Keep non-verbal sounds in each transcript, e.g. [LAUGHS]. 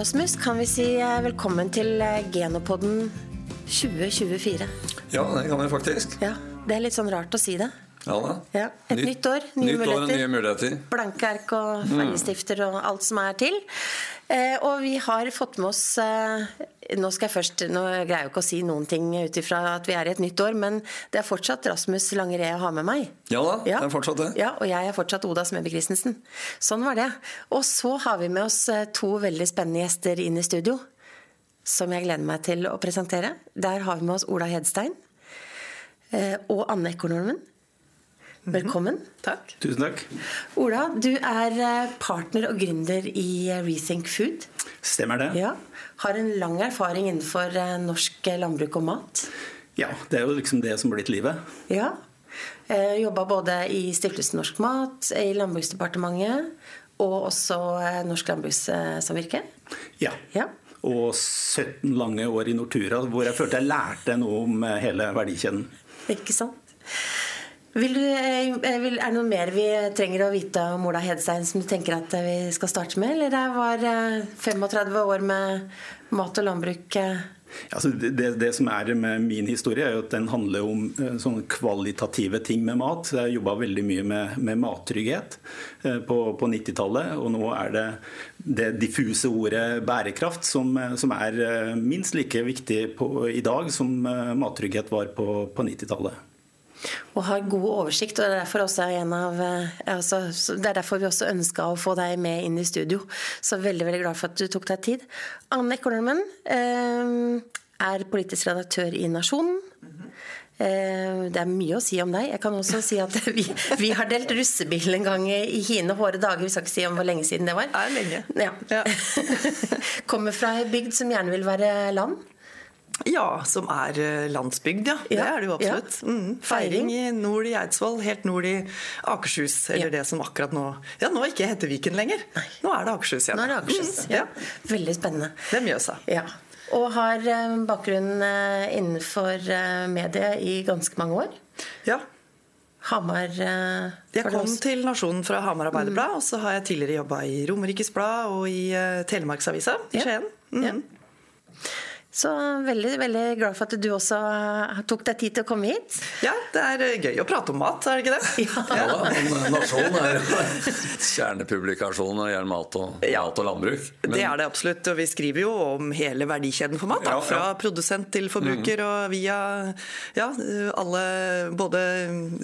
Rasmus, kan vi si eh, velkommen til eh, Genopodden 2024. Ja, det kan vi faktisk. Ja, Det er litt sånn rart å si det. Ja da. Ja, et nytt, nytt år, nye nytt muligheter. År, nye muligheter. Blanke ark og fargestifter og alt som er til. Eh, og vi har fått med oss eh, Nå skal jeg først, nå greier jeg ikke å si noen ting ut ifra at vi er i et nytt år, men det er fortsatt Rasmus Langeré jeg har med meg. Ja da, det er fortsatt det. Ja, Og jeg er fortsatt Oda Smeby Christensen. Sånn var det. Og så har vi med oss eh, to veldig spennende gjester inn i studio. Som jeg gleder meg til å presentere. Der har vi med oss Ola Hedstein eh, og Anne Ekornormen. Velkommen. Takk. Tusen takk. Ola, du er eh, partner og gründer i eh, Rethink Food. Stemmer det. Ja. Har en lang erfaring innenfor eh, norsk landbruk og mat. Ja, det er jo liksom det som har blitt livet. Ja. Jobba både i Stiftelsen Norsk Mat, i Landbruksdepartementet og også Norsk Landbrukssamvirke. Ja. Ja. Og 17 lange år i Nortura hvor jeg følte jeg lærte noe om hele verdikjeden. Ikke sant? Vil du, eh, vil, er det noe mer vi trenger å vite om Ola Hedstein som du tenker at eh, vi skal starte med? Eller det var eh, 35 år med mat og landbruk? eh, Altså det, det, som er med min historie, er jo at den handler om eh, sånne kvalitative ting med mat. Jeg jobba veldig mye med, med mattrygghet eh, på, på 90-tallet. Og nå er det det diffuse ordet bærekraft som, eh, som er eh, minst like viktig på, i dag som eh, mattrygghet var på, på 90-tallet. Og har god oversikt. og Det er derfor, også en av, eh, altså, det er derfor vi også ønska å få deg med inn i studio. Så veldig veldig glad for at du tok deg tid. Anne Ekornormen eh, er politisk redaktør i Nasjonen. Eh, Det er mye å si om deg. Jeg kan også si at [LAUGHS] vi, vi har delt russebil en gang i hine hårde dager. Vi skal ikke si om hvor lenge siden det var. Er lenge. Ja. Ja. [LAUGHS] Kommer fra ei bygd som gjerne vil være land. Ja, som er eh, landsbygd, ja. Det er det jo absolutt. ja. Mm. Feiring i nord i Eidsvoll, helt nord i Akershus. Eller Ja. det som akkurat nå Ja, nå ikke heter Viken lenger. Nå er det Akershus igjen. Nå er det Akershus. Mm, Ja. ja. Veldig spennende. Det er Mjøsa. Ja. Og har eh, bakgrunn eh, innenfor medie i ganske mange år. Ja. Hamar Jeg kom til Nasjonen fra Hamar Arbeiderblad, og så har jeg tidligere jobba i Romerikes Blad og i Telemarksavisa i Ja. Skien. Mm. Ja. Så veldig, veldig glad for at du også eh, tok deg tid til å komme hit. Ja, det er eh, gøy å prate om mat, er det ikke det? [LAUGHS] Ja da, Nasjonen er [LAUGHS] kjernepublikasjon når det gjelder mat og, Ja. mat og landbruk. Men- det er det absolutt, og vi skriver jo om hele verdikjeden for mat. Da. Ja, ja. Fra produsent til forbruker og via ja, alle både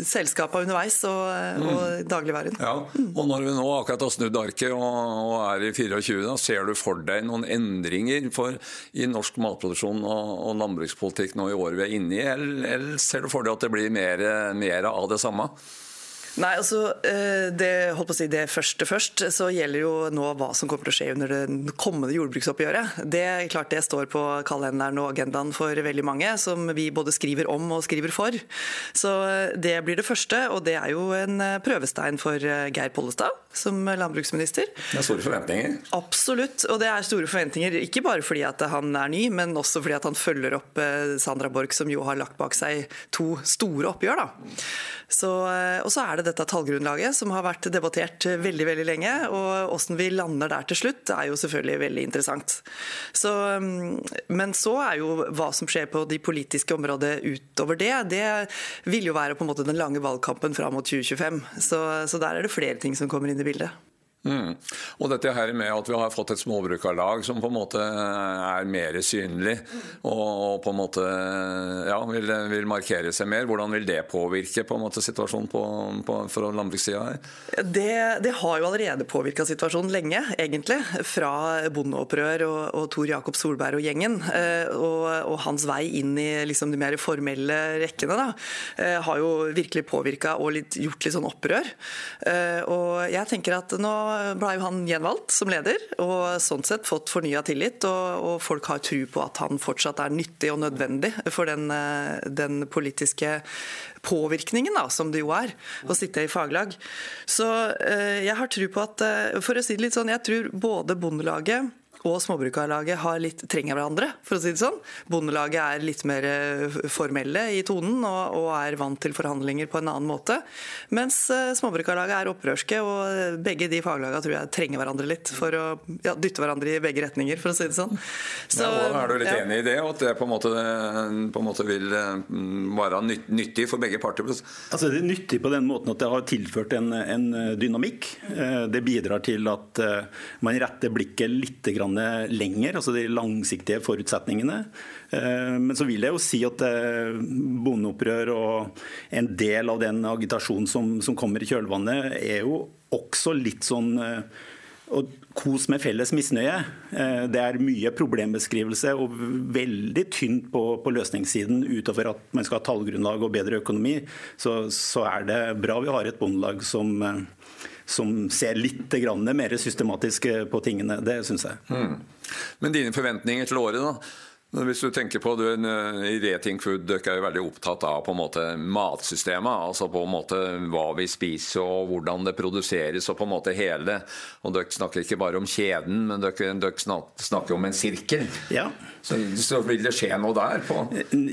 selskapa underveis og, og dagligvaren. Ja, og når vi nå akkurat har snudd arket og, og er i 24, da ser du for deg noen endringer for, i norsk matproduksjon og, og landbrukspolitikk nå i året vi er inne i, eller, eller ser du for deg at det blir mer, mer av det samme? Nei, altså, eh, det, holdt på å si det første først, så gjelder jo nå hva som kommer til å skje under det kommende jordbruksoppgjøret. Det er klart det står på kalenderen og agendaen for veldig mange, som vi både skriver om og skriver for. Så eh, det blir det første, og det er jo en eh, prøvestein for Geir Pollestad som landbruksminister. Det er store forventninger. Absolutt, og det er store forventninger. Ikke bare fordi at han er ny, men også fordi at han følger opp eh, Sandra Borch, som jo har lagt bak seg to store oppgjør. Da. Så, eh, og så er det dette tallgrunnlaget som har vært debattert veldig veldig lenge. og Hvordan vi lander der til slutt, er jo selvfølgelig veldig interessant. Så, mm, men så er jo hva som skjer på de politiske områdene utover det, det vil jo være på en måte den lange valgkampen fram mot 2025. Så, så der er det flere ting som kommer inn i bildet. Mm. Og dette her med at vi har fått et småbrukarlag som på en måte er mer synlig og, på en måte ja, vil, vil markere seg mer. Hvordan vil det påvirke på en måte situasjonen på, på, fra landbrukssida her? Det, det, har jo allerede påvirka situasjonen lenge, egentlig. Fra bondeopprør og, og Tor Jakob Solberg og gjengen. Eh, og, og, hans vei inn i liksom, de mer formelle rekkene da, eh, har jo virkelig påvirka og litt, gjort litt sånn opprør. Eh, og jeg tenker at nå ble han gjenvalgt som leder, og sånn sett fått fornya tillit. Og, og, folk har tro på at han fortsatt er nyttig og nødvendig for den, den politiske påvirkningen da, som det jo er å sitte i faglag. Så eh, jeg har tro på at, for å si det litt sånn, jeg tror både Bondelaget og Småbrukarlaget har litt, trenger hverandre, for å si det sånn. Bondelaget er litt mer eh, formelle i tonen og, og er vant til forhandlinger på en annen måte. Mens eh, Småbrukarlaget er opprørske, og begge de faglagene tror jeg trenger hverandre litt for å ja, dytte hverandre i begge retninger, for å si det sånn. Så, ja, er du litt ja. enig i det, at det på en måte, på en måte vil være nyttig for begge parter? Altså, det er nyttig på den måten at det har tilført en, en dynamikk. Det bidrar til at man retter blikket litt lenger, altså de langsiktige forutsetningene. Eh, men så vil jeg jo si at eh, bondeopprør og en del av den agitasjonen som, som kommer i kjølvannet, er jo også litt sånn eh, kos med felles misnøye. Det er mye problembeskrivelse og veldig tynt på, på, løsningssiden. Utover at man skal ha tallgrunnlag og bedre økonomi, så, så er det bra vi har et bondelag som som ser litt mer systematisk på tingene. Det syns jeg. Mm. Men dine forventninger til året, da? Hvis du tenker på du, I Reting Food dere er jo veldig opptatt av på en måte matsystemet. altså på en måte Hva vi spiser og hvordan det produseres og på en måte hele. og Dere snakker ikke bare om kjeden, men dere, dere snakker om en sirkel. Ja. Så, så, vil det skje noe der? på?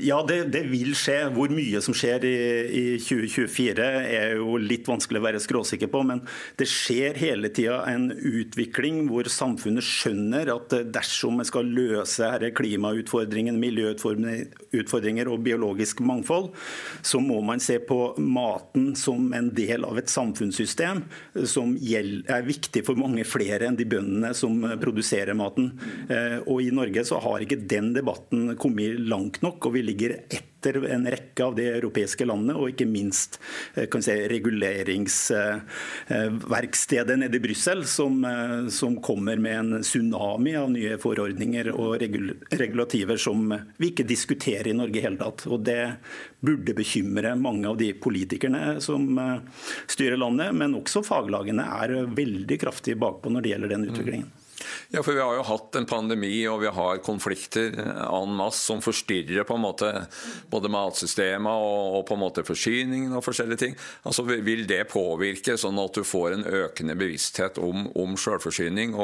Ja, det, det vil skje. Hvor mye som skjer i, i, 2024 er jo litt vanskelig å være skråsikker på. Men det skjer hele tida en utvikling hvor samfunnet skjønner at dersom vi skal løse klimautfordringene utfordringene, miljøutfordringer og biologisk mangfold, så må man se på maten som en del av et samfunnssystem som er viktig for mange flere enn de bøndene som produserer maten. Eh, og I Norge så har ikke den debatten kommet langt nok, og vi ligger etter etter en rekke av de europeiske landene, og ikke minst eh, si, reguleringsverkstedet nede i Brussel, som, eh, som, kommer med en tsunami av nye forordninger og regulativer som vi ikke diskuterer i Norge i hele tatt. Og det burde bekymre mange av de politikerne som eh, styrer landet, men også faglagene er veldig kraftig bakpå når det gjelder den utviklingen. Ja, for Vi har jo hatt en pandemi og vi har konflikter en masse som forstyrrer på en måte både matsystemet og, og, på en måte forsyningen og forskjellige ting. Altså, Vil det påvirke sånn at du får en økende bevissthet om, om selvforsyning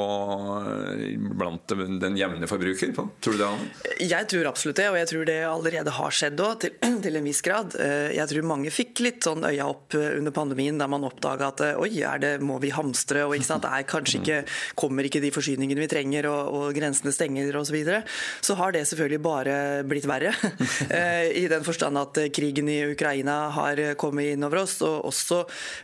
blant den jevne forbruker? Tror du det? Anne? Jeg tror absolutt det, og jeg tror det allerede har skjedd òg, til, [CLEARS THROAT] til, en viss grad. Eh, jeg tror mange fikk litt sånn øya opp eh, under pandemien der man oppdaga at eh, oi, det, må vi hamstre? og ikke sant, er kanskje ikke, kommer ikke de forsyningene forsyningene vi trenger og, og grensene stenger osv., så, videre, så har det selvfølgelig bare blitt verre. [LAUGHS] Eh, I den forstand at krigen i Ukraina har kommet inn over oss, og også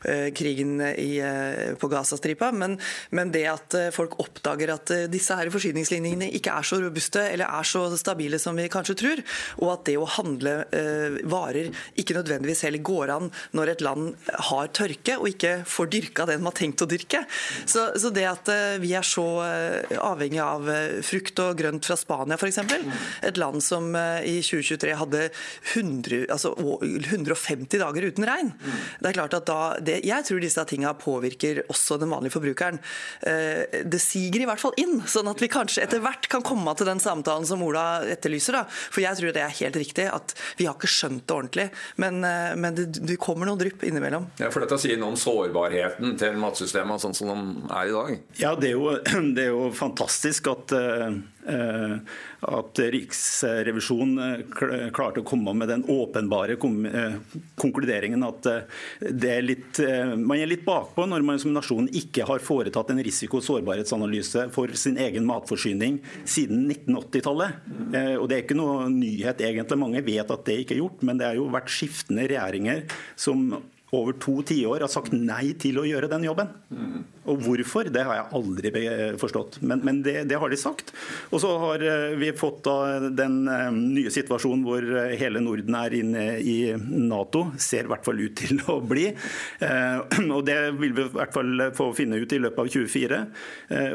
eh, krigen i, eh, på Gazastripa. Men, men det at folk oppdager at disse her forsyningslinjene ikke er så robuste eller er så stabile som vi kanskje tror, og at det å handle varer ikke nødvendigvis heller går an når et land har tørke og ikke får dyrka den man har tenkt å dyrke. Så, så det at vi er så Eh, avhengig av eh, frukt og grønt fra Spania f.eks. Et land som eh, i 2023 hadde 100, altså 150 dager uten regn. Det er klart at da, det, Jeg tror disse tingene påvirker også den vanlige forbrukeren. Det siger i hvert fall inn, sånn at vi kanskje etter hvert kan komme til den samtalen som Ola etterlyser. Da. For jeg tror det er helt riktig at vi har ikke skjønt det ordentlig, men, men det, det, kommer noen drypp innimellom. Ja, for Dette sier noe om sårbarheten til matsystemet sånn som de er i dag? Ja, det er jo, [CLEARS THROAT] det er jo fantastisk at, eh, at Riksrevisjonen eh, klarte å komme med den åpenbare eh, konkluderingen at er litt, man er litt bakpå når man som nasjon ikke har foretatt en risiko- og sårbarhetsanalyse for sin egen matforsyning siden 1980-tallet. Og Det er ikke noe nyhet, egentlig. Mange vet at det ikke er gjort, men det har jo vært skiftende regjeringer som over to tiår har sagt nei til å gjøre den jobben. Og hvorfor, det har jeg aldri forstått. Men, men det, det, har de sagt. Og så har eh, vi fått den eh, nye situasjonen hvor eh, hele Norden er inne i Nato. Ser i hvert fall ut [LAUGHS] til å bli. Og det vil vi i hvert fall få finne ut i løpet av 2024.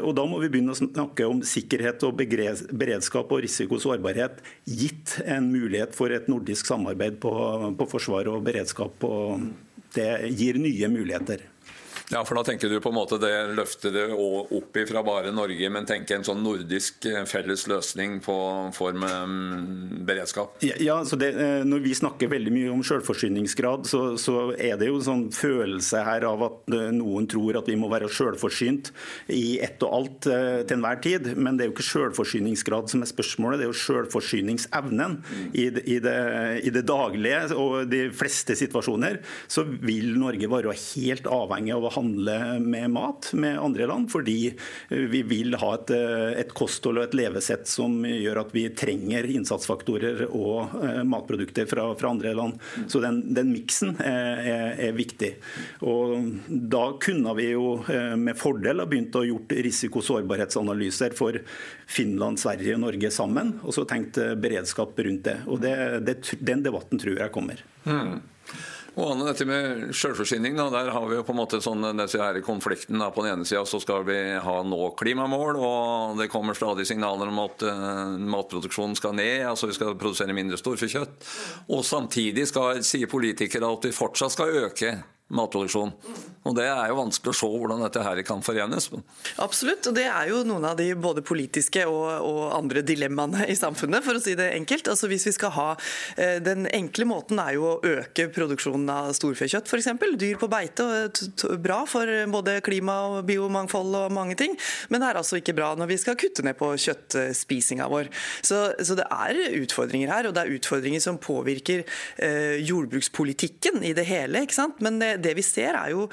Og da må vi begynne å snakke om sikkerhet og beredskap og risiko og sårbarhet, gitt en mulighet for et nordisk samarbeid på, på forsvar og beredskap. på det gir nye muligheter. Ja, for da tenker du på en måte det løfte det opp fra bare Norge, men tenke en sånn nordisk eh, felles løsning på form um, beredskap? Ja, så det, eh, Når vi snakker veldig mye om selvforsyningsgrad, så, så, er det jo en sånn følelse her av at eh, noen tror at vi må være selvforsynt i ett og alt til enhver tid. Men det er jo ikke selvforsyningsgrad som er spørsmålet, det er jo selvforsyningsevnen. I i, det, I det daglige og de fleste situasjoner så vil Norge være helt avhengig av å ha handle med mat med andre land, fordi vi vil ha et, et kosthold og et levesett som gjør at vi trenger innsatsfaktorer og eh, matprodukter fra, fra andre land. Så den, den miksen er, er, er, viktig. Og da kunne vi jo eh, med fordel ha begynt å gjort risiko-sårbarhetsanalyser for Finland, Sverige og Norge sammen, og så tenkt beredskap rundt det. Og det, det, Den debatten tror jeg kommer. Mm. Og Anne, dette med selvforsyning, da, der har vi jo på en måte sånn, her konflikten. Da. På den ene sida skal vi ha nå klimamål, og det kommer stadig signaler om at uh, matproduksjonen skal ned. altså Vi skal produsere mindre storfekjøtt. Og samtidig skal, sier politikere at vi fortsatt skal øke matproduksjon. Og Det er jo vanskelig å se hvordan dette her kan forenes. Absolutt, og det er jo noen av de både politiske og, og andre dilemmaene i samfunnet, for å si det enkelt. Altså hvis vi skal ha, eh, Den enkle måten er jo å øke produksjonen av storfekjøtt f.eks. Dyr på beite, og bra for både klima og biomangfold og mange ting. Men det er altså ikke bra når vi skal kutte ned på kjøttspisinga vår. Så, så det er utfordringer her, og det er utfordringer som påvirker eh, jordbrukspolitikken i det hele. ikke sant? Men det, det vi ser, er jo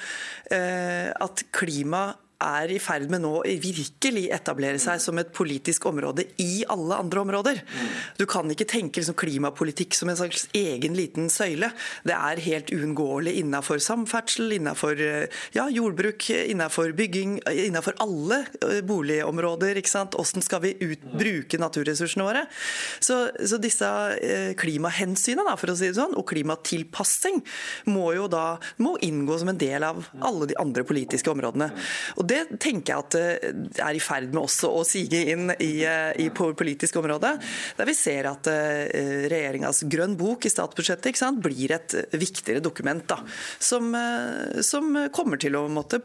at klima er i ferd med nå å virkelig etablere seg som et politisk område i alle andre områder. Du kan ikke tenke liksom klimapolitikk som en slags egen liten søyle. Det er helt uunngåelig innenfor samferdsel, innenfor ja, jordbruk, innenfor bygging, innenfor alle eh, boligområder. ikke sant? Hvordan skal vi ut, bruke naturressursene våre? Så, så disse eh, klimahensynene, for å si det sånn, og klimatilpassing må jo da må inngå som en del av alle de andre politiske områdene. Og det tenker jeg at eh, er i ferd med også å sige inn i, i på politisk område. Der vi ser at eh, regjeringas grønn bok i statsbudsjettet sant, blir et viktigere dokument. Da, som, som, kommer til å måtte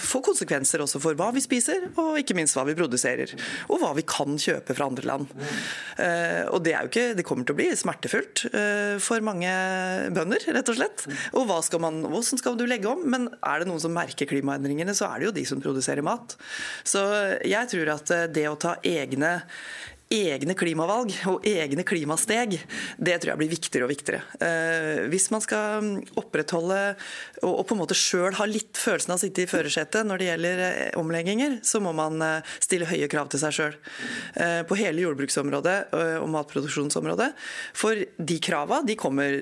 få konsekvenser også for hva vi spiser, og ikke minst hva vi produserer. Og hva vi kan kjøpe fra andre land. Og det, er jo ikke, det kommer til å bli smertefullt for mange bønder, rett og slett. Og hva skal man, hvordan skal du legge om? Men er det noen som merker klimaendringene, så er det jo de som produserer mat. Så jeg tror at det å ta egne egne klimavalg og egne klimasteg, det tror jeg blir viktigere og viktigere. Eh, hvis man skal opprettholde og, på en måte sjøl ha litt følelsen av å sitte i førersetet når det gjelder eh, omlegginger, så må man eh, stille høye krav til seg sjøl. På hele jordbruksområdet og matproduksjonsområdet. For de krava de kommer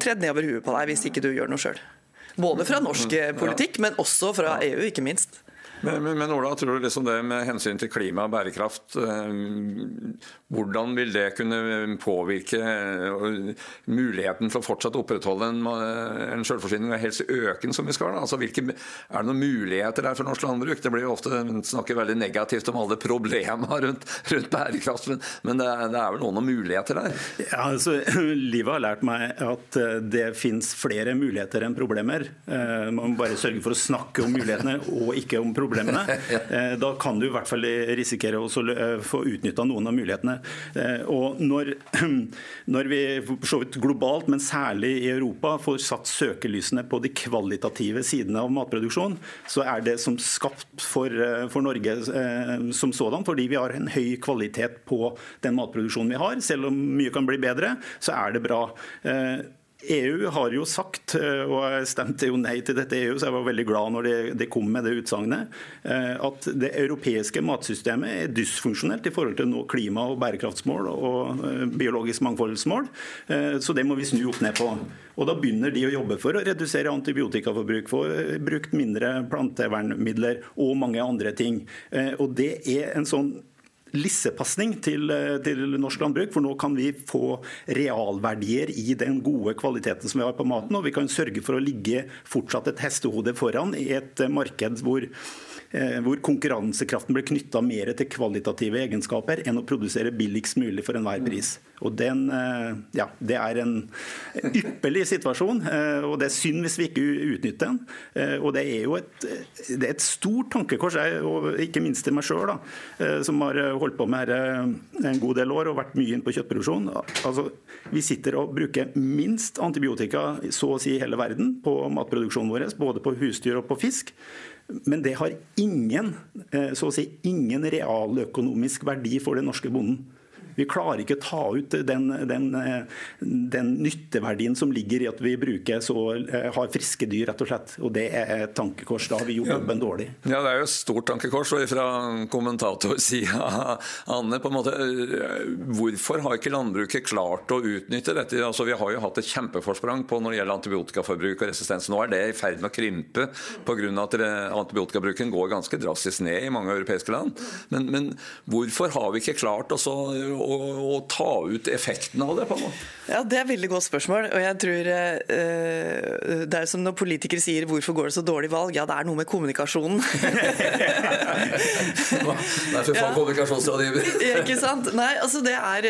tredd nedover huet på deg hvis ikke du gjør noe sjøl. Både fra norsk politikk, men også fra EU, ikke minst. Men, men, men, Ola, tror du liksom det med hensyn til klima og bærekraft, eh, hvordan vil det kunne påvirke eh, muligheten for å fortsatt opprettholde en, en selvforsyning og helst øke den som vi skal? Altså, hvilke, er det noen muligheter der for norsk landbruk? Det blir jo ofte snakket veldig negativt om alle problemene rundt, rundt bærekraft, men, men det, er, det, er, vel noen muligheter der? Ja, altså, [CLEARS THROAT] Livet har lært meg at eh, det finnes flere muligheter enn problemer. Man må bare sørge for å snakke om mulighetene og ikke om problemer problemene. [LAUGHS] Eh, da kan du i hvert fall risikere å eh, få utnytta noen av mulighetene. Eh, og når, [CLEARS THROAT] når vi så vidt globalt, men særlig i Europa, får satt søkelysene på de kvalitative sidene av matproduksjon, så er det som skapt for, for Norge som sådan. Fordi vi har en høy kvalitet på den matproduksjonen vi har. Selv om mye kan bli bedre, så er det bra. EU har jo sagt, eh, og jeg stemte jo nei til dette EU, så jeg var veldig glad når de, kom med det utsagnet, eh, at det europeiske matsystemet er dysfunksjonelt i forhold til nå klima- og bærekraftsmål og eh, biologisk mangfoldsmål. Så det må vi snu opp ned på. Og Da begynner de å jobbe for å redusere antibiotikaforbruk, få brukt mindre plantevernmidler og mange andre ting. Og Det er en sånn lissepasning til, eh, til, norsk landbruk. For nå kan vi få realverdier i den gode kvaliteten som vi har på maten. Og vi kan sørge for å ligge fortsatt et hestehode foran i et eh, marked hvor, eh, hvor konkurransekraften blir knytta mer til kvalitative egenskaper enn å produsere billigst mulig for enhver pris. Og den, ja, Det er en ypperlig situasjon, og det er synd hvis vi ikke utnytter den. Og Det er jo et, det er et stort tankekors, og ikke minst til meg sjøl, som har holdt på med dette en god del år og vært mye inn på kjøttproduksjon. Altså, vi sitter og bruker minst antibiotika så å si hele verden på matproduksjonen vår, både på husdyr og på fisk. Men det har ingen, eh, så å si, ingen realøkonomisk verdi for den norske bonden. Vi klarer ikke å ta ut den, den, den, nytteverdien som ligger i at vi bruker så, eh, har friske dyr, rett og slett. Og det er et tankekors. Da har vi gjort jobben dårlig. Ja, det er jo et stort tankekors. Og fra kommentatorsida, Anne, på en måte, eh, hvorfor har ikke landbruket klart å utnytte dette? Altså, vi har jo hatt et kjempeforsprang på når det gjelder antibiotikaforbruk og resistens. Nå er det i ferd med å krympe pga. at antibiotikabruken går ganske drastisk ned i mange europeiske land. Men, men hvorfor har vi ikke klart å å, å, ta ut effekten av det? på noe? Ja, Det er et veldig godt spørsmål. og jeg tror eh, Det er som når politikere sier 'hvorfor går det så dårlig valg'? Ja, det er noe med kommunikasjonen. [LAUGHS] [LAUGHS] Nei, for faen kommunikasjonsrådgiver. [LAUGHS] ikke sant? Nei, altså det er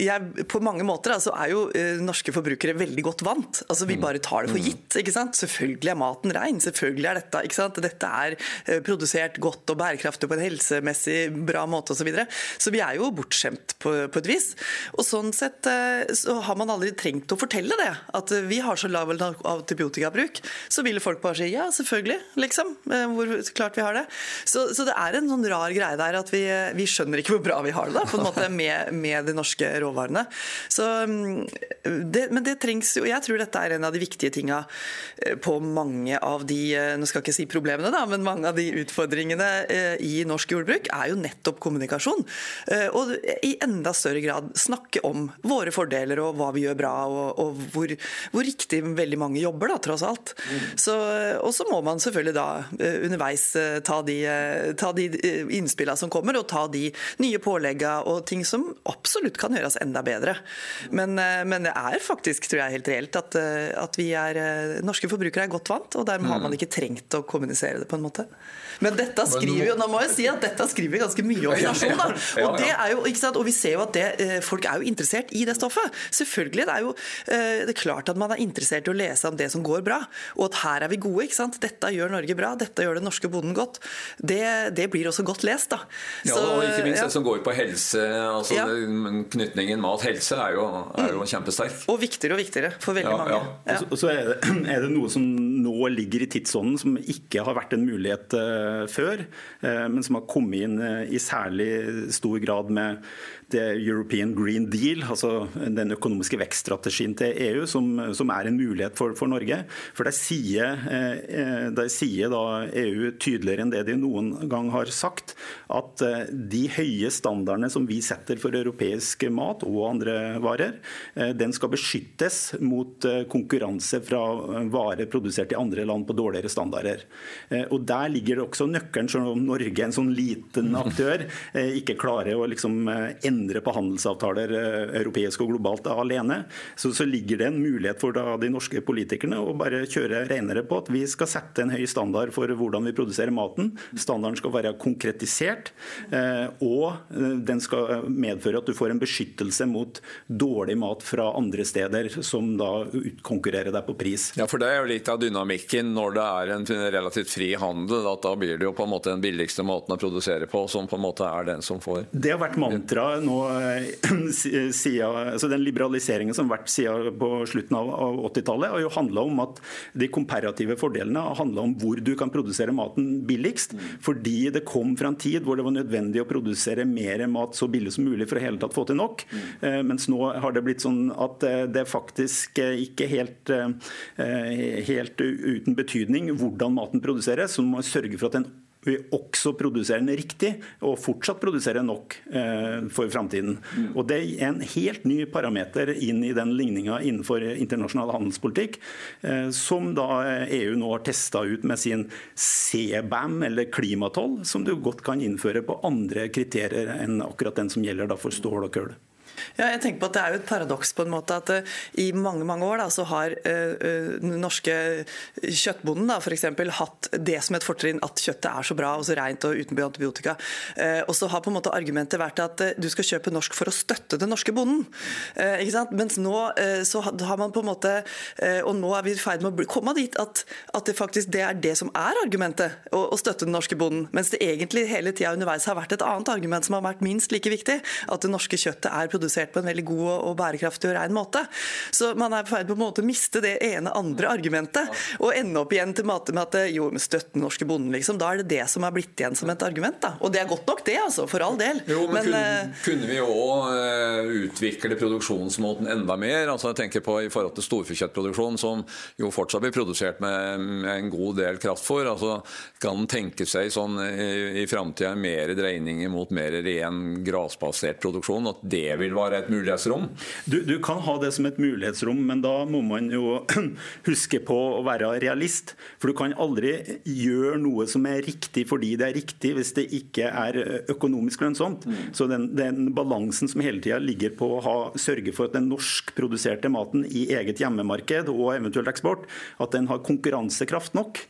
jeg, På mange måter altså, er jo uh, norske forbrukere veldig godt vant. Altså Vi mm. bare tar det for mm. gitt. ikke sant? Selvfølgelig er maten rein. Selvfølgelig er dette ikke sant? Dette er uh, produsert godt og bærekraftig på en helsemessig bra måte osv. Så, videre. så vi er jo bortskjemt på, på, et vis. Og sånn sett eh, så har man aldri trengt å fortelle det. At vi har så lav antibiotikabruk. Så vil folk bare si ja, selvfølgelig, liksom. Eh, hvor klart vi har det. Så, så det er en sånn rar greie der at vi, vi, skjønner ikke hvor bra vi har det da, på en måte [LAUGHS] med, med de norske råvarene. Så, mm, det, men det trengs jo Jeg tror dette er en av de viktige tinga eh, på mange av de Nå skal jeg ikke si problemene, da, men mange av de utfordringene i norsk jordbruk er jo nettopp kommunikasjon. Og i enda større grad snakke om våre fordeler og hva vi gjør bra, og, og hvor, hvor, riktig veldig mange jobber, da, tross alt. Og så må man selvfølgelig da eh, underveis eh, ta de, eh, ta de innspillene som kommer, og ta de nye påleggene og ting som absolutt kan gjøres enda bedre. Men, men det er faktisk, tror jeg, helt reelt at, at vi er, norske forbrukere er godt vant, og dermed har man mm. ikke trengt å kommunisere det på en måte. Men dette skriver jo, nå må jeg si at dette skriver ganske mye om nasjon. Da. Og, det er jo, ikke sant? og vi ser jo at det, eh, folk er jo interessert i det stoffet. Selvfølgelig. Det er jo eh, det er klart at man er interessert i å lese om det som går bra. Og at her er vi gode. ikke sant? Dette gjør Norge bra. Dette gjør den norske bonden godt. Det, det blir også godt lest. da. Så, ja, og ikke minst ja. det som går på helse. altså ja. Knytningen mat-helse er, er, jo kjempesterk. Og viktigere og viktigere for veldig ja, mange. Ja. Og så, så er, det, [CLEARS THROAT] er, det, noe som nå ligger i tidsånden som ikke har vært en mulighet uh, før, eh, men som har kommet inn eh, i særlig stor grad med det European Green Deal, altså den økonomiske vekststrategien til EU, som, som er en mulighet for, for Norge. For Der sier, eh, der sier EU tydeligere enn det de noen gang har sagt, at eh, de høye standardene som vi setter for europeisk mat og andre varer, eh, den skal beskyttes mot konkurranse fra varer produsert i andre land på dårligere standarder. Og Der ligger det også nøkkelen, som Norge, en sånn liten aktør, ikke klarer å liksom endre endre på handelsavtaler eh, europeisk og globalt alene, så, så ligger det en mulighet for da, de norske politikerne å bare kjøre renere på at vi skal sette en høy standard for hvordan vi produserer maten. Standarden skal være konkretisert, eh, og eh, den skal medføre at du får en beskyttelse mot dårlig mat fra andre steder, som da utkonkurrerer deg på pris. Ja, for Det er jo litt av dynamikken når det er en relativt fri handel. at Da blir det jo på en måte den billigste måten å produsere på som på en måte er den som får Det har vært mantraet nå eh, [CLEARS THROAT] siden, altså Den liberaliseringen som har vært siden på slutten av 80-tallet, har jo handla om at de komparative fordelene har handla om hvor du kan produsere maten billigst. Fordi det kom fra en tid hvor det var nødvendig å produsere mer mat så billig som mulig for å hele tatt få til nok. Eh, mens nå har det blitt sånn at eh, det faktisk ikke helt, helt uten betydning hvordan maten produseres. Så må man sørge for at den vi også produserer den riktig, og fortsatt produserer nok eh, for framtiden. Mm. Og Det er en helt ny parameter inn i den ligninga innenfor internasjonal handelspolitikk, eh, som da EU nå har testa ut med sin CBAM, eller klimatoll, som du godt kan innføre på andre kriterier enn akkurat den som gjelder for stål og kull. Ja, jeg tenker på at Det er jo et paradoks på en måte at uh, i mange mange år da, så har uh, norske kjøttbonden da, for eksempel, hatt det som et fortrinn at kjøttet er så bra og så rent og uten antibiotika. Uh, og så har på en måte argumentet vært at du skal kjøpe norsk for å støtte den norske bonden. ikke sant? Mens nå så har man på en måte Og nå er vi i ferd med å komme dit at, at, det faktisk det er det som er argumentet, å, å støtte den norske bonden. Mens det egentlig hele tida underveis har vært et annet argument som har vært minst like viktig. At det norske kjøttet er produsert på en veldig god og bærekraftig og ren måte. Så man er på ferd med å miste det ene andre argumentet og ende opp igjen til med at jo, støtt den norske bonden, liksom. Da er det det som er blitt igjen som et argument. da. Og det er godt nok, det, altså. For all del. Jo, men, men kunne, uh, kunne, vi òg eh, utvikle produksjonsmåten enda mer? Altså jeg tenker på i forhold til storfekjøttproduksjon, som jo fortsatt blir produsert med, med en god del kraftfôr. Altså, kan en tenke seg sånn i, i framtida mer dreining mot mer ren grasbasert produksjon? At det vil være et mulighetsrom? Du, du, kan ha det som et mulighetsrom, men da må man jo [CLEARS THROAT] huske på å være realist. For du kan aldri gjøre noe som er riktig fordi det er riktig, hvis det ikke er økonomisk lønnsomt. Mm. Så den, den, balansen som hele tida ligger på å ha, sørge for at den norskproduserte maten i eget hjemmemarked og eventuelt eksport, at den har konkurransekraft nok.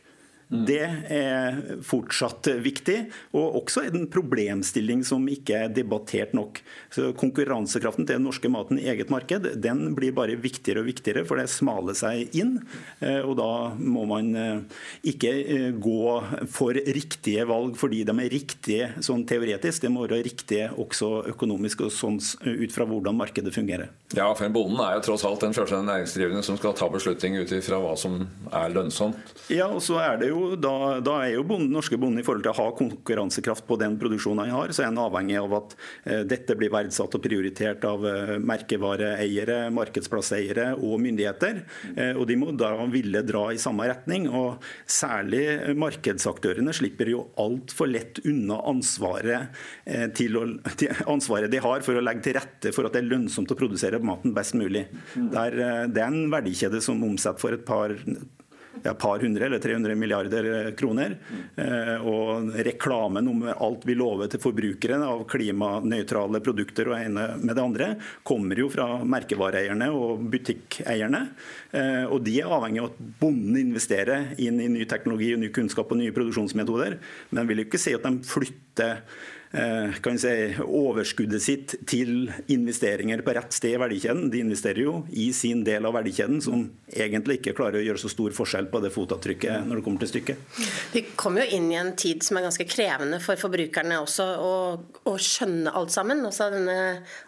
Det er fortsatt viktig, og også en problemstilling som ikke er debattert nok. Så Konkurransekraften til den norske maten i eget marked den blir bare viktigere og viktigere, for det smaler seg inn. Eh, og Da må man eh, ikke eh, gå for riktige valg fordi de er riktige sånn teoretisk, det må være riktige også økonomisk og sånn ut fra hvordan markedet fungerer. Ja, for en bonden er jo tross alt den første næringsdrivende som skal ta beslutning ut ifra hva som er lønnsomt. Ja, og så er det jo da, da, er jo bonden, norske bonden i forhold til å ha konkurransekraft på den produksjonen han har, så er han avhengig av at eh, dette blir verdsatt og prioritert av eh, merkevareeiere, markedsplasseiere og myndigheter. Eh, og de må da ville dra i samme retning. og Særlig markedsaktørene slipper jo altfor lett unna ansvaret, eh, til å, til ansvaret de har for å legge til rette for at det er lønnsomt å produsere maten best mulig. Det er, eh, det er en verdikjede som omsetter for et par ja, par hundre eller 300 milliarder kroner. Eh, og reklamen om alt vi lover til forbrukere av klimanøytrale produkter og ene med det andre, kommer jo fra merkevareeierne og butikkeierne. Eh, og de er avhengig av at bonden investerer inn i ny teknologi, og ny kunnskap og nye produksjonsmetoder. Men vil jo ikke si at de flytter Eh, kan si, overskuddet sitt til investeringer på rett sted i verdikjeden. De investerer jo i sin del av verdikjeden, som egentlig ikke klarer å gjøre så stor forskjell på det fotavtrykket når det kommer til stykket. Vi kommer jo inn i en tid som er ganske krevende for forbrukerne også, å, å skjønne alt sammen. Også denne,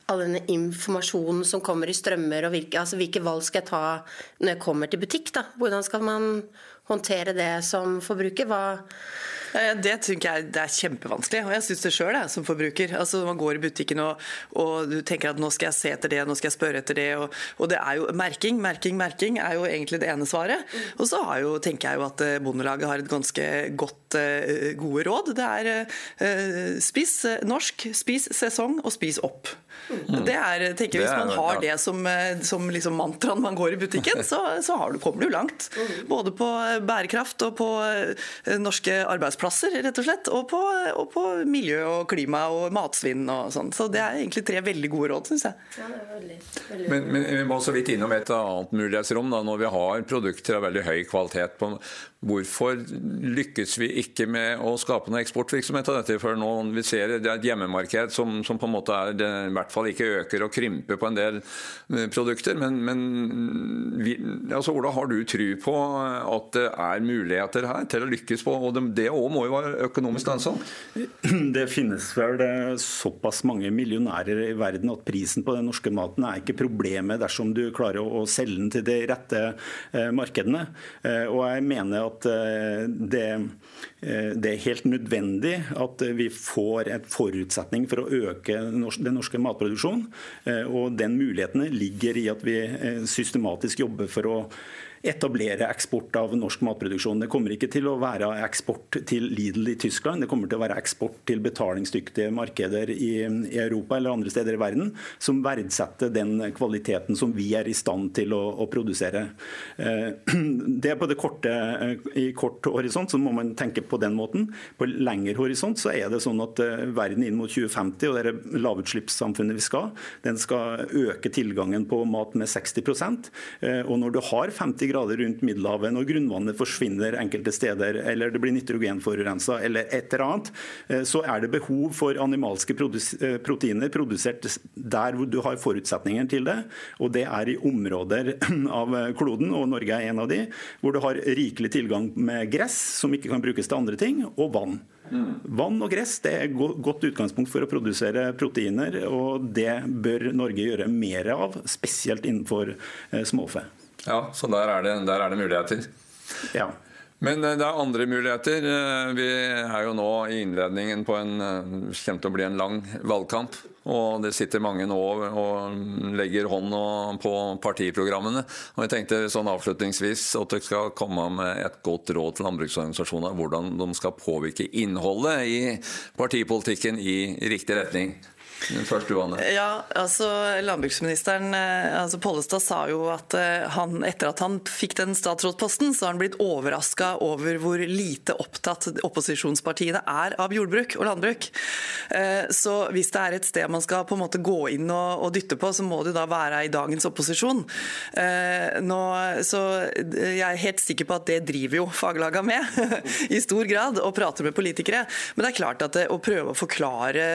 all denne informasjonen som kommer i strømmer, og hvilke, altså, hvilke valg skal jeg ta når jeg kommer til butikk. Da? Hvordan skal man håndtere det som forbruker? Hva det tenker jeg det er kjempevanskelig, og jeg syns det sjøl som forbruker. Altså Man går i butikken og, og, du tenker at nå skal jeg se etter det, nå skal jeg spørre etter det. Og, og det er jo merking, merking, merking er jo egentlig det ene svaret. Og så har jo, tenker jeg jo at eh, Bondelaget har et ganske godt uh, gode råd. Det er spis norsk, spis sesong og spis opp. Mm. Det er, tenker Hvis man har det som, som liksom mantraen man går i butikken, [LAUGHS] så, så du, kommer du langt. Mm. Både på bærekraft og på norske arbeidsplasser arbeidsplasser, rett og slett. Og på, og på miljø og klima og matsvinn og sånn. Så det er egentlig tre veldig gode råd, syns jeg. Ja, veldig, veldig men, men, vi må så vidt innom et annet mulighetsrom. Da, når vi har produkter av veldig høy kvalitet. På, hvorfor lykkes vi ikke med å skape noe eksportvirksomhet av dette? For nå vi ser det er et hjemmemarked som, som på en måte er, det, i hvert fall ikke øker og krymper på en del eh, produkter. Men, men vi, altså, Ola, har du tru på at det er muligheter her til å lykkes på? og Det òg må jo være økonomisk lønnsomt? [CLEARS THROAT] Det finnes vel såpass mange millionærer i verden at prisen på den norske maten er ikke problemet dersom du klarer å selge den til de rette eh, markedene. Eh, og jeg mener at eh, det, det er helt nødvendig at vi får en forutsetning for å øke den norske matproduksjonen. Og den muligheten ligger i at vi systematisk jobber for å etablere eksport av norsk matproduksjon. Det kommer ikke til å være eksport til Lidl i Tyskland, det kommer til å være eksport til betalingsdyktige markeder i, Europa eller andre steder i verden, som verdsetter den kvaliteten som vi er i stand til å, å produsere. Eh, [CLEARS THROAT] det er på det korte, eh, I kort horisont så må man tenke på den måten. På lengre horisont så er det sånn at eh, verden inn mot 2050 og det lavutslippssamfunnet vi skal, den skal øke tilgangen på mat med 60% Og når du har 50 grader rundt Middelhavet, når grunnvannet forsvinner enkelte steder, eller det blir nitrogenforurensa eller et eller annet, så er det behov for animalske proteiner produsert der hvor du har forutsetninger til det. Og det er i områder [CLEARS THROAT] av kloden, og Norge er en av de, hvor du har rikelig tilgang med gress, som ikke kan brukes til andre ting, og vann. Vann og gress det er godt utgangspunkt for å produsere proteiner, og det bør Norge gjøre mer av, spesielt innenfor eh, småfe. Ja, så der er det, der er det muligheter. Ja. Men eh, det er andre muligheter. Eh, vi er jo nå i innledningen på en kommer til å bli en lang valgkamp. Og det sitter mange nå og legger hånd på partiprogrammene. Og jeg tenkte sånn avslutningsvis at dere skal komme med et godt råd til landbruksorganisasjonene hvordan de skal påvirke innholdet i partipolitikken i riktig retning. Først du, Anne. Ja, altså Landbruksministeren eh, altså Pollestad sa jo at eh, han, etter at han fikk den statsrådsposten, så har han blitt overraska over hvor lite opptatt opposisjonspartiene er av jordbruk og landbruk. Eh, så hvis det er et sted man skal på en måte gå inn og, og dytte på, så må det da være i dagens opposisjon. Nå, så jeg er helt sikker på at det driver jo faglaga med [LAUGHS] i stor grad, og prater med politikere. Men det er klart at det, å prøve å forklare,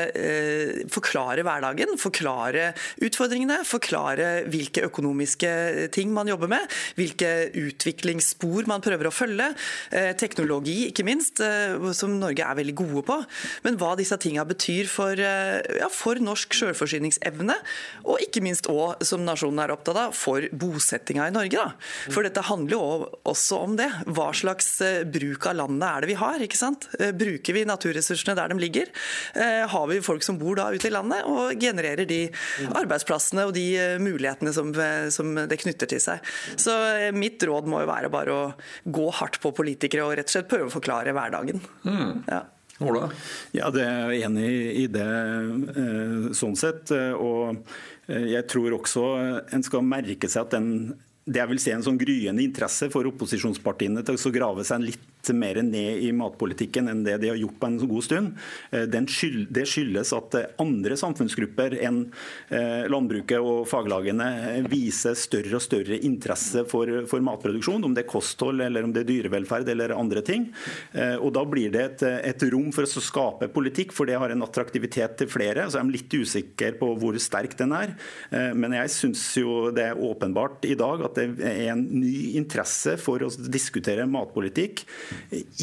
forklare forklare hverdagen, forklare utfordringene, forklare hvilke økonomiske ting man jobber med, hvilke utviklingsspor man prøver å følge, eh, teknologi ikke minst, eh, som Norge er veldig gode på, men hva disse tingene betyr for, eh, ja, for norsk sjølforsyningsevne, og ikke minst òg, som nasjonen er opptatt av, for bosettinga i Norge. Da. For dette handler jo også om det. Hva slags bruk av landet er det vi har? ikke sant? Bruker vi naturressursene der de ligger? Har vi folk som bor da ute i landet? Landet, og genererer de arbeidsplassene og de eh, mulighetene som, eh, som det knytter til seg. Så eh, mitt råd må jo være bare å gå hardt på politikere og rett og slett prøve å forklare hverdagen. Mm. Ja. Ola? Ja, det er jeg enig i det sånn sett. Og jeg tror også en skal merke seg at den det jeg vil si en sånn gryende interesse for opposisjonspartiene til å grave seg litt mer ned i matpolitikken enn det de har gjort på en god stund. Skyld, det skyldes at eh, andre samfunnsgrupper enn eh, landbruket og faglagene viser større og større interesse for, for matproduksjon, om det er kosthold eller om det er dyrevelferd eller andre ting. Og Da blir det et, et rom for å skape politikk, for det har en attraktivitet til flere. så Jeg er litt usikker på hvor sterk den er. Men jeg syns jo det er åpenbart i dag at det er en ny interesse for å diskutere matpolitikk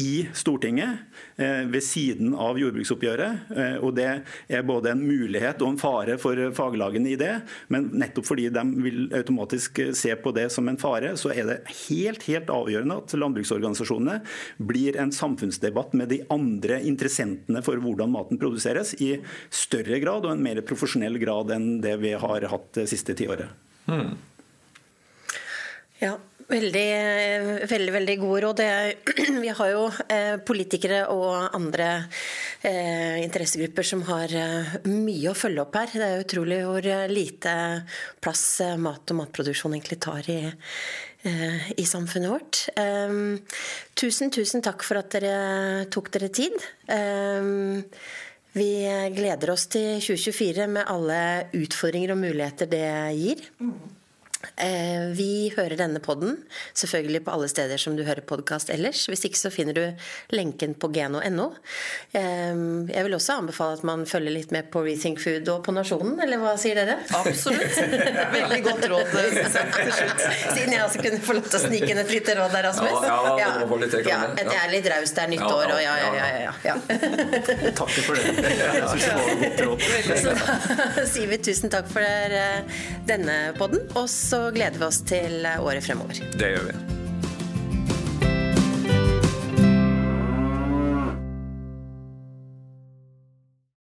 i Stortinget eh, ved siden av jordbruksoppgjøret. Eh, og Det er både en mulighet og en fare for faglagene i det. Men nettopp fordi de vil automatisk se på det som en fare, så er det helt, helt avgjørende at landbruksorganisasjonene blir en samfunnsdebatt med de andre interessentene for hvordan maten produseres, i større grad og en mer profesjonell grad enn det vi har hatt det siste tiåret. Hmm. Ja, Veldig, veldig, veldig gode råd. [CLEARS THROAT] Vi har jo eh, politikere og andre eh, interessegrupper som har eh, mye å følge opp her. Det er utrolig hvor lite plass mat og matproduksjon egentlig tar i, i samfunnet vårt. Tusen, tusen takk for at dere tok dere tid. Vi gleder oss til 2024 med alle utfordringer og muligheter det gir. Eh, vi hører denne podden selvfølgelig på alle steder som du hører podkast ellers. Hvis ikke så finner du lenken på geno.no. Eh, jeg vil også anbefale at man følger litt med på Rethink Food og på Nasjonen, eller hva sier dere? Absolutt. [LAUGHS] Veldig godt råd til slutt. Siden jeg også kunne få lov til å snike inn et lite råd der, Rasmus. Ja, ja, ja, ja et ærlig draus, det er nyttår, og ja, ja, ja. ja, [LAUGHS] Takk for det. Jeg syns det var et godt råd. [LAUGHS] Så da sier vi tusen takk for denne podden. Og så gleder vi oss til året fremover. Det gjør vi.